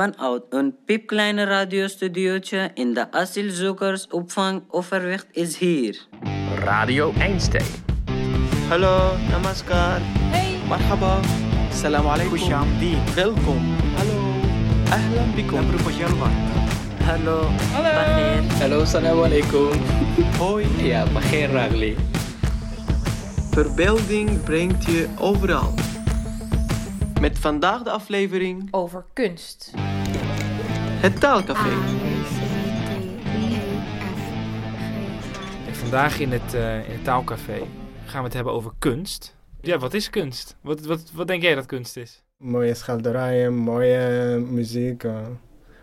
Vanuit een piepkleine radiostudiootje in de asielzoekersopvang Overwicht is hier. Radio Einstein. Hallo, namaskar. Hey. Marhaba. Salam alaikum. Welkom. Hallo. Ahlan bikum. Hallo, Bahir. Hallo, salam alaikum. Hoi. Ja, Bagheer Ragli. Verbeelding brengt je overal. Met vandaag de aflevering Over kunst. Het Taalcafé. Vandaag in het, eh, in het taalcafé gaan we het hebben over kunst. Ja, wat is kunst? Wat, wat, wat denk jij dat kunst is? Mooie schilderijen, mooie muziek, eh,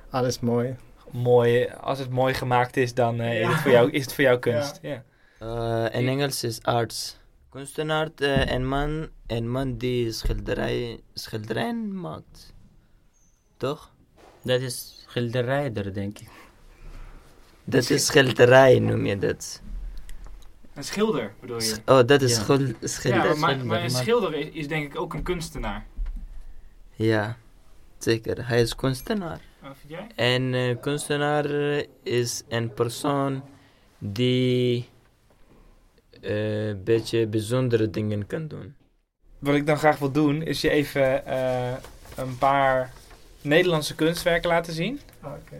alles mooi. Mooi, als het mooi gemaakt is, dan eh, is, het voor jou, is het voor jou kunst. Ja. Eh, in Engels is arts. Kunstenaar, een man, een man die schilderij, schilderijen maakt. Toch? Dat is schilderijder, denk ik. Dat is schilderij, noem je dat. Een schilder, bedoel je? Sch- Oh, dat is Ja. schil- Ja, schilder. maar, maar een schilder is, is denk ik ook een kunstenaar. Ja, zeker. Hij is kunstenaar. Wat vind jij? En eh, kunstenaar eh, is een persoon die eh, een beetje bijzondere dingen kan doen. Wat ik dan graag wil doen, is je even eh, een paar Nederlandse kunstwerken laten zien. Oké.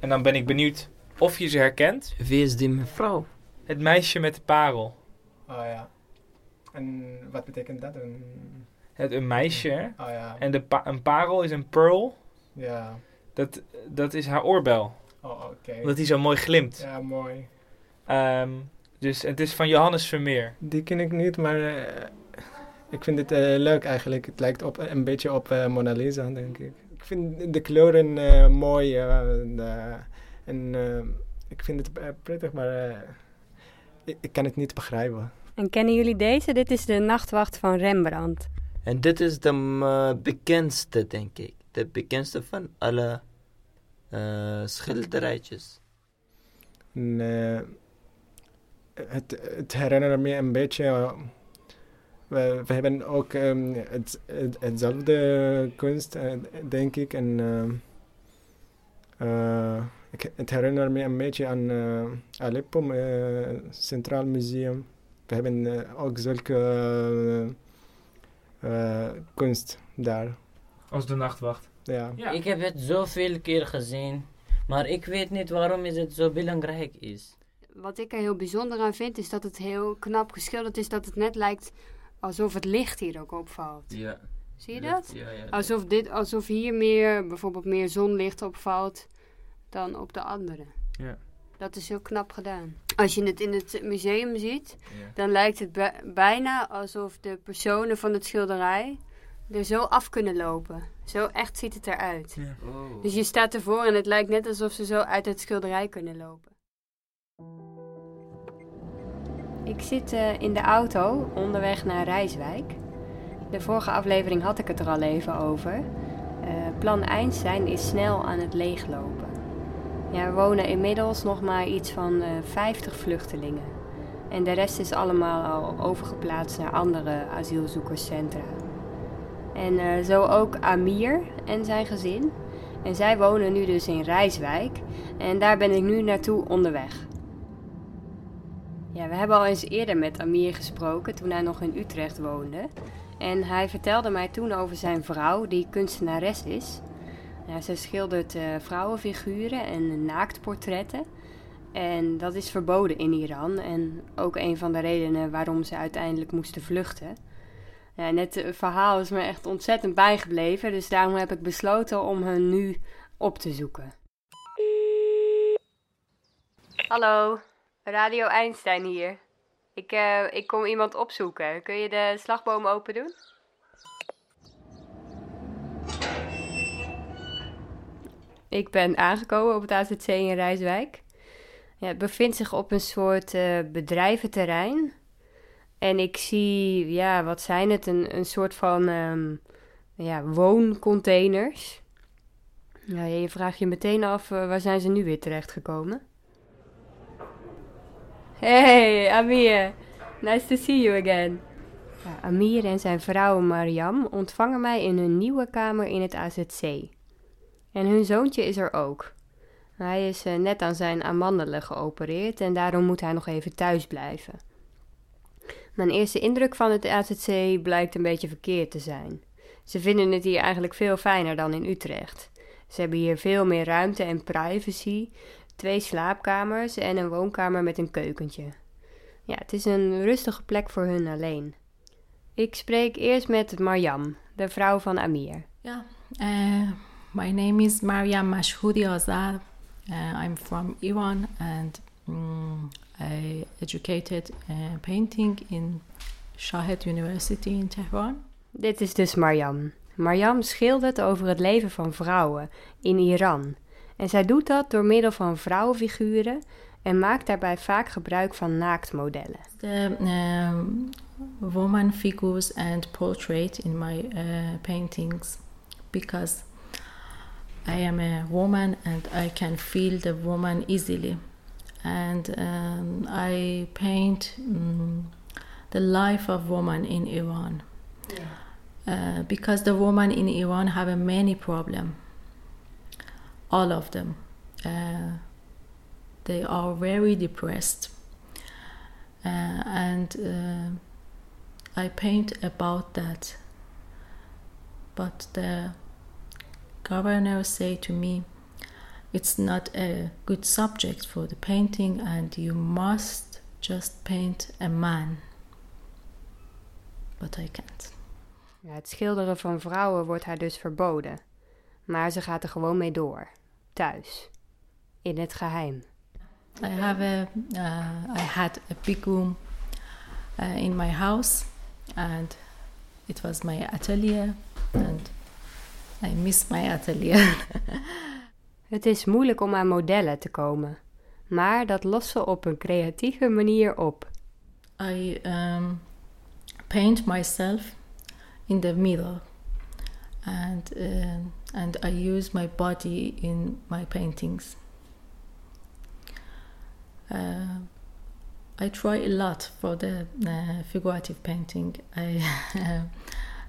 En dan ben ik benieuwd of je ze herkent. Wie is die mevrouw? Het meisje met de parel. Oh ja. En wat betekent dat? Een... Het, een meisje, hè? Oh ja. En de pa- een parel is een pearl. Ja. Dat, dat is haar oorbel. Oh, oké. Omdat die zo mooi glimt. Ja, mooi. Ehm, dus het is van Johannes Vermeer. Die ken ik niet, maar eh, ik vind het eh, leuk eigenlijk. Het lijkt op, een beetje op eh, Mona Lisa, denk ik. Ik vind de kleuren eh, mooi eh, en eh, ik vind het prettig, maar eh, ik, ik kan het niet begrijpen. En kennen jullie deze? Dit is de nachtwacht van Rembrandt. En dit is de eh, bekendste, denk ik. De bekendste van alle eh, schilderijtjes. En, het, het herinnert me een beetje. We, we hebben ook ehm, het, het, hetzelfde kunst, eh, denk ik. En ehm, eh, ik, het herinnert me een beetje aan eh, Aleppo, eh, Centraal Museum. We hebben ook zulke kunst daar. Als de nachtwacht. Ja. Ja. Ik heb het zoveel keer gezien, maar ik weet niet waarom is het zo belangrijk is. Wat ik er heel bijzonder aan vind, is dat het heel knap geschilderd is. Dat het net lijkt alsof het licht hier ook opvalt. Ja. Zie je dat? Ja, ja. Alsof, dit, alsof hier meer, bijvoorbeeld meer zonlicht opvalt dan op de andere. Ja. Dat is heel knap gedaan. Als je het in het museum ziet, Ja. dan lijkt het bij- bijna alsof de personen van het schilderij er zo af kunnen lopen. Zo echt ziet het eruit. Oh. Dus je staat ervoor en het lijkt net alsof ze zo uit het schilderij kunnen lopen. Ik zit eh, in de auto onderweg naar Rijswijk. De vorige aflevering had ik het er al even over. Eh, plan Einstein is snel aan het leeglopen. Ja, er wonen inmiddels nog maar iets van eh 50 vluchtelingen. En de rest is allemaal al overgeplaatst naar andere asielzoekerscentra. En zo ook Amir en zijn gezin. En zij wonen nu dus in Rijswijk. En daar ben ik nu naartoe onderweg. Ja, we hebben al eens eerder met Amir gesproken toen hij nog in Utrecht woonde. En hij vertelde mij toen over zijn vrouw, die kunstenares is. Ja, zij schildert eh, vrouwenfiguren en naaktportretten. En dat is verboden in Iran. En ook een van de redenen waarom ze uiteindelijk moesten vluchten. Ja, en het eh, verhaal is me echt ontzettend bijgebleven. Dus daarom heb ik besloten om hen nu op te zoeken. Hallo, Radio Einstein hier. Ik, eh, ik kom iemand opzoeken. Kun je de slagboom open doen? Ik ben aangekomen op het AZC in Rijswijk. Ja, het bevindt zich op een soort eh, bedrijventerrein. En ik zie, ja, wat zijn het? Een, een soort van ehm, ja, wooncontainers. Ja, je vraagt je meteen af, eh, waar zijn ze nu weer terechtgekomen? Hey, Amir. Nice to see you again. Amir en zijn vrouw Mariam ontvangen mij in hun nieuwe kamer in het AZC. En hun zoontje is er ook. Hij is eh, net aan zijn amandelen geopereerd en daarom moet hij nog even thuis blijven. Mijn eerste indruk van het AZC blijkt een beetje verkeerd te zijn. Ze vinden het hier eigenlijk veel fijner dan in Utrecht. Ze hebben hier veel meer ruimte en privacy, twee slaapkamers en een woonkamer met een keukentje. Ja, het is een rustige plek voor hun alleen. Ik spreek eerst met Marjam, de vrouw van Amir. Yeah, uh, my name is Mariam Mashhoudi Azad. Uh, I'm from Iran and mm, I educated uh, painting in Shahed University in Tehran. Dit is dus Marjam. Marjam schildert over het leven van vrouwen in Iran. En zij doet dat door middel van vrouwenfiguren en maakt daarbij vaak gebruik van naaktmodellen. The um, woman figures and portrait in my uh, paintings because I am a woman and I can feel the woman easily. And um, I paint um, the life of woman in Iran. Uh, because the woman in Iran have a many problem. All of them. Uh, they are very depressed. Uh, and uh, I paint about that. But the governor say to me, it's not a good subject for the painting and you must just paint a man. But I can't. Ja, het schilderen van vrouwen wordt haar dus verboden. Maar ze gaat er gewoon mee door. Thuis. In het geheim. I have a, uh, I had a big room uh, in my house, and it was my atelier, and I miss my atelier. Het is moeilijk om aan modellen te komen. Maar dat lost ze op een creatieve manier op. I um, paint myself in the middle, and uh, and I use my body in my paintings. Uh, I try a lot for the uh, figurative painting. I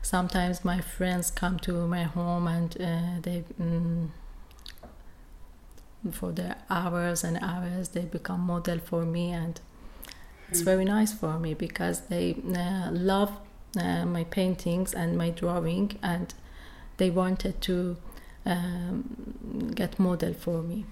sometimes my friends come to my home and uh, they mm, for the hours and hours they become model for me and it's very nice for me because they uh, love uh, my paintings and my drawing and they wanted to um, get model for me.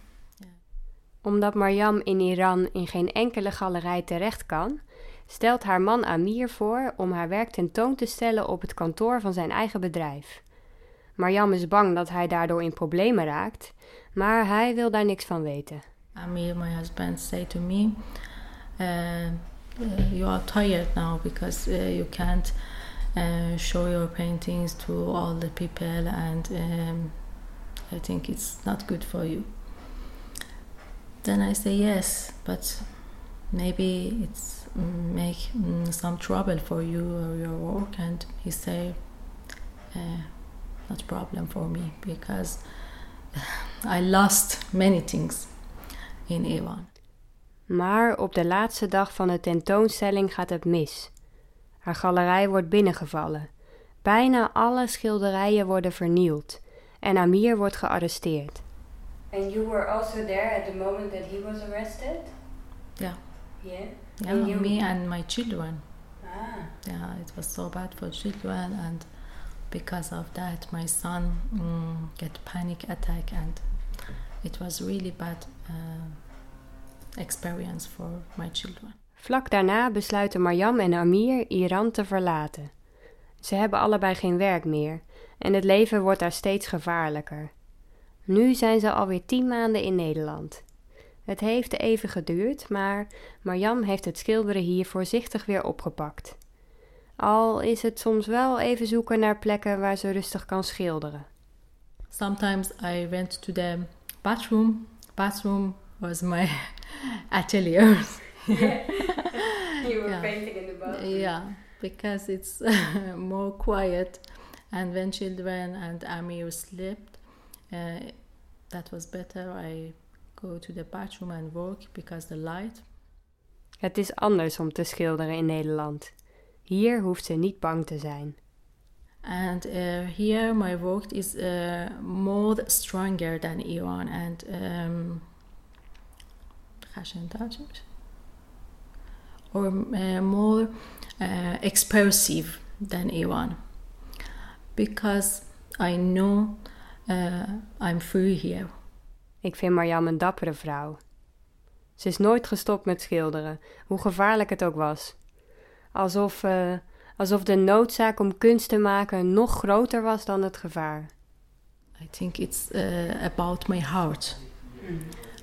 Omdat Mariam in Iran in geen enkele galerij terecht kan, stelt haar man Amir voor om haar werk tentoon te stellen op het kantoor van zijn eigen bedrijf. Mariam is bang dat hij daardoor in problemen raakt, maar hij wil daar niks van weten. Amir, my husband, say to me, uh, uh, "You are tired now because uh, you can't uh, show your paintings to all the people, and um, I think it's not good for you." Then I say yes, but maybe it's mm, make mm, some trouble for you or your work, and he say, uh, "Not problem for me because." I lost many things in Iran. Maar op de laatste dag van de tentoonstelling gaat het mis. Haar galerij wordt binnengevallen. Bijna alle schilderijen worden vernield en Amir wordt gearresteerd. And you were also there at the moment that he was arrested? Yeah. Yeah. Yeah, And you- me and my children. Ah. Yeah, it was so bad for children, and because of that, my son mm, get panic attack, and it was really bad uh, experience for my children. Vlak daarna besluiten Mariam en Amir Iran te verlaten. Ze hebben allebei geen werk meer en het leven wordt daar steeds gevaarlijker. Nu zijn ze alweer tien maanden in Nederland. Het heeft even geduurd, maar Mariam heeft het schilderen hier voorzichtig weer opgepakt. Al is het soms wel even zoeken naar plekken waar ze rustig kan schilderen. Sometimes I went to the bathroom. Bathroom was my atelier. you were yeah. painting in the bathroom. Yeah, because it's more quiet. And when children and Amir slept, uh, that was better. I go to the bathroom and work because the light. Het is anders om te schilderen in Nederland. Hier hoeft ze niet bang te zijn. And uh, here my work is uh, more stronger than Iran and um, or uh, more uh, expressive than Iran because I know uh, I'm free here. Ik vind Marjam een dappere vrouw. Ze is nooit gestopt met schilderen, hoe gevaarlijk het ook was. Alsof, eh, alsof de noodzaak om kunst te maken nog groter was dan het gevaar. I think it's uh, about my heart,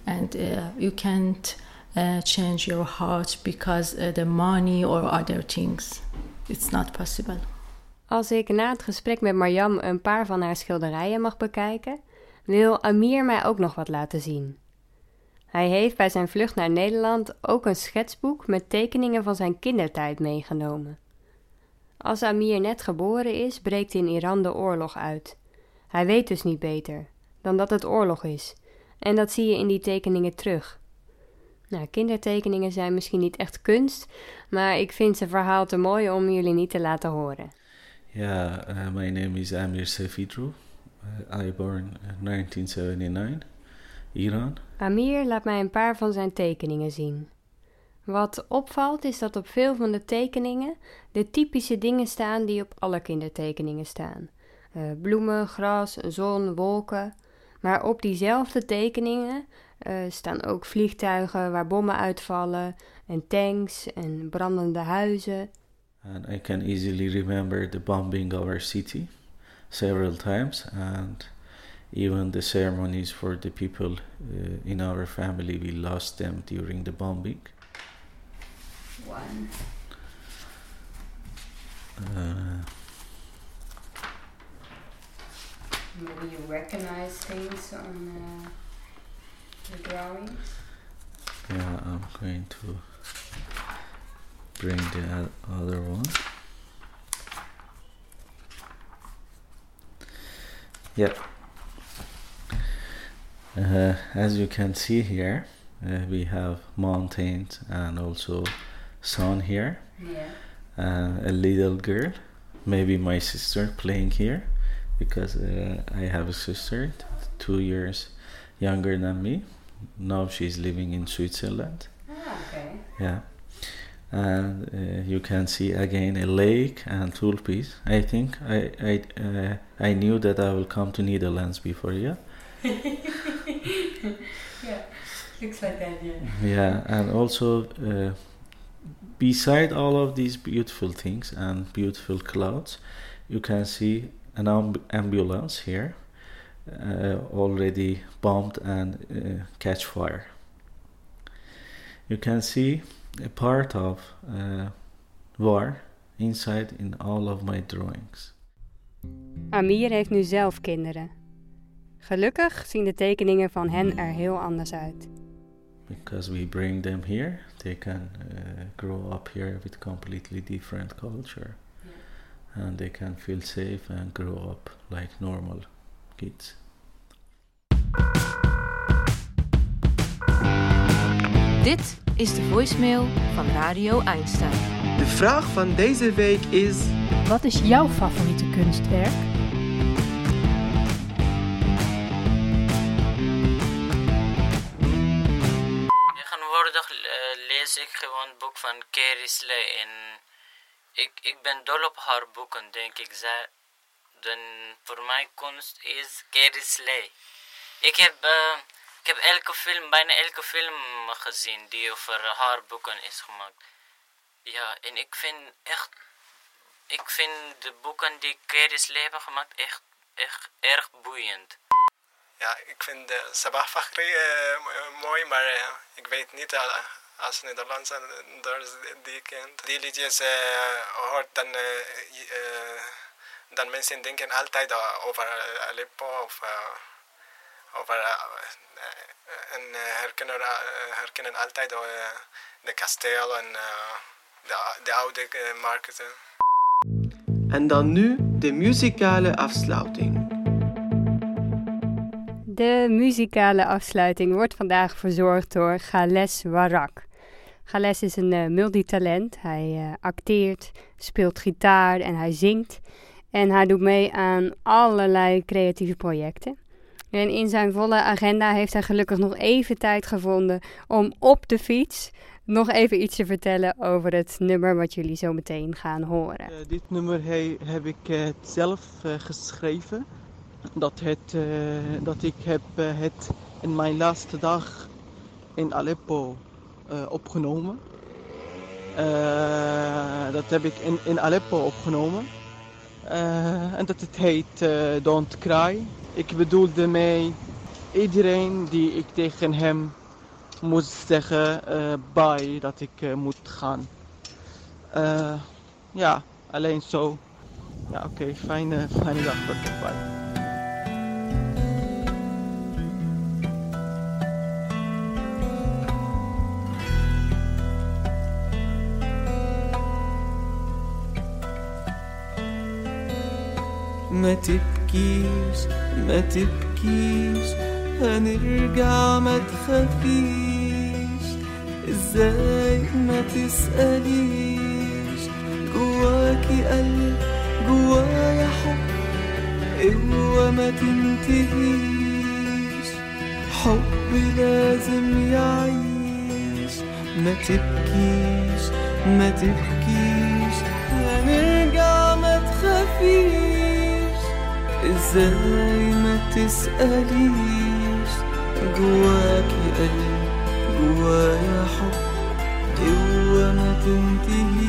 and uh, you can't uh, change your heart because uh, the money or other things. It's not possible. Als ik na het gesprek met Marjam een paar van haar schilderijen mag bekijken, wil Amir mij ook nog wat laten zien. Hij heeft bij zijn vlucht naar Nederland ook een schetsboek met tekeningen van zijn kindertijd meegenomen. Als Amir net geboren is, breekt in Iran de oorlog uit. Hij weet dus niet beter dan dat het oorlog is, en dat zie je in die tekeningen terug. Nou, kindertekeningen zijn misschien niet echt kunst, maar ik vind zijn verhaal te mooi om jullie niet te laten horen. Yeah, uh, my name is Amir Sefidru. Uh, I born in 1979, Iran. Amir laat mij een paar van zijn tekeningen zien. Wat opvalt is dat op veel van de tekeningen de typische dingen staan die op alle kindertekeningen staan: Eh, bloemen, gras, zon, wolken. Maar op diezelfde tekeningen eh, staan ook vliegtuigen waar bommen uitvallen, en tanks en brandende huizen. And I can easily remember the bombing of our city several times, and even the ceremonies for the people uh, in our family, we lost them during the bombing. One. Uh, Maybe you recognize things on uh, the drawings. yeah, I'm going to bring the other one. Yep. Uh, as you can see here, uh, we have mountains and also sun here. Yeah. uh, a little girl, maybe my sister playing here, because uh, I have a sister, two years younger than me. Now she's living in Switzerland. Ah, okay. Yeah, and uh, you can see again a lake and tulpes. I think I I uh, I knew that I will come to Netherlands before. Yeah. yeah, looks like that, yeah. Yeah, and also uh, beside all of these beautiful things and beautiful clouds, you can see an amb- ambulance here already bombed and uh, catch fire. You can see a part of uh, war inside in all of my drawings. Amir heeft nu zelf kinderen. Gelukkig zien de tekeningen van hen er heel anders uit. because we bring them here they can uh, grow up here with completely different culture and they can feel safe and grow up like normal kids Dit is de voicemail van Radio Einstein. De vraag van deze week is: Wat is jouw favoriete kunstwerk? Tegenwoordig eh, lees ik gewoon het boek van Carrie Slay. En ik, ik ben dol op haar boeken, denk ik. Zij, dan voor mij kunst is Carrie Slay. Ik heb, eh, ik heb elke film, bijna elke film gezien die over haar boeken is gemaakt. Ja, en ik vind echt, ik vind de boeken die Carrie Slay hebben gemaakt echt, echt erg boeiend. Ja, ik vind de Sabah Fakhri eh, mo- mooi, maar eh, ik weet niet eh, als Nederlands door die kent. Die liedjes eh, hoort dan, eh, eh, dan mensen denken altijd over Aleppo of over en herkennen, herkennen altijd de kasteel en eh, de, de oude markten. En dan nu de muzikale afsluiting. De muzikale afsluiting wordt vandaag verzorgd door Gales Warak. Gales is een eh, multitalent. Hij eh, acteert, speelt gitaar en hij zingt. En hij doet mee aan allerlei creatieve projecten. En in zijn volle agenda heeft hij gelukkig nog even tijd gevonden om op de fiets nog even iets te vertellen over het nummer wat jullie zo meteen gaan horen. Uh, dit nummer he, heb ik uh, zelf uh, geschreven. Dat, het, dat ik heb het in mijn laatste dag in Aleppo opgenomen. dat heb ik in, in Aleppo opgenomen. En dat het heet Don't Cry. Ik bedoelde mee iedereen die ik tegen hem moest zeggen uh, bye, dat ik moet gaan. Ja, alleen zo. Ja, oké, fijne, fijne dag. Bye. ما تبكيش ما تبكيش هنرجع ما تخافيش. إزاي ما تسأليش؟ جواكي قلب جوايا حب قوة ما تنتهيش. حب لازم يعيش. ما تبكيش ما تبكيش هنرجع ما تخافيش. إزاي ما تسأليش؟ جواكي قلب جوايا حب قوة ما تنتهيش.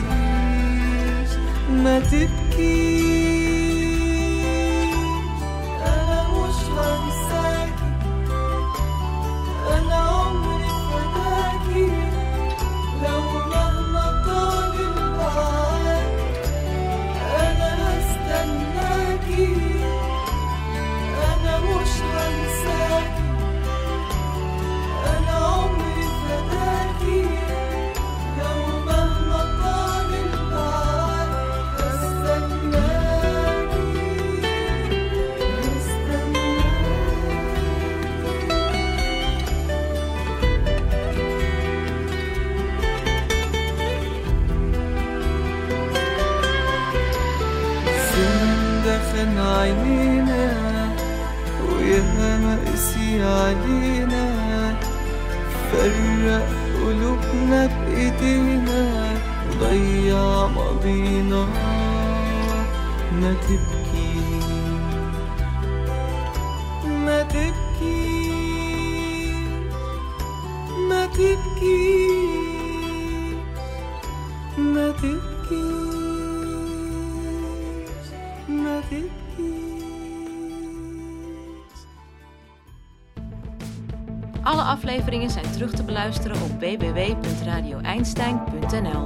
ما تبكيش. وضيع ماضينا ما تبكي ما تبكي ما تبكي ما تبكي ما تبكي Alle afleveringen zijn terug te beluisteren op www.radioeinstein.nl.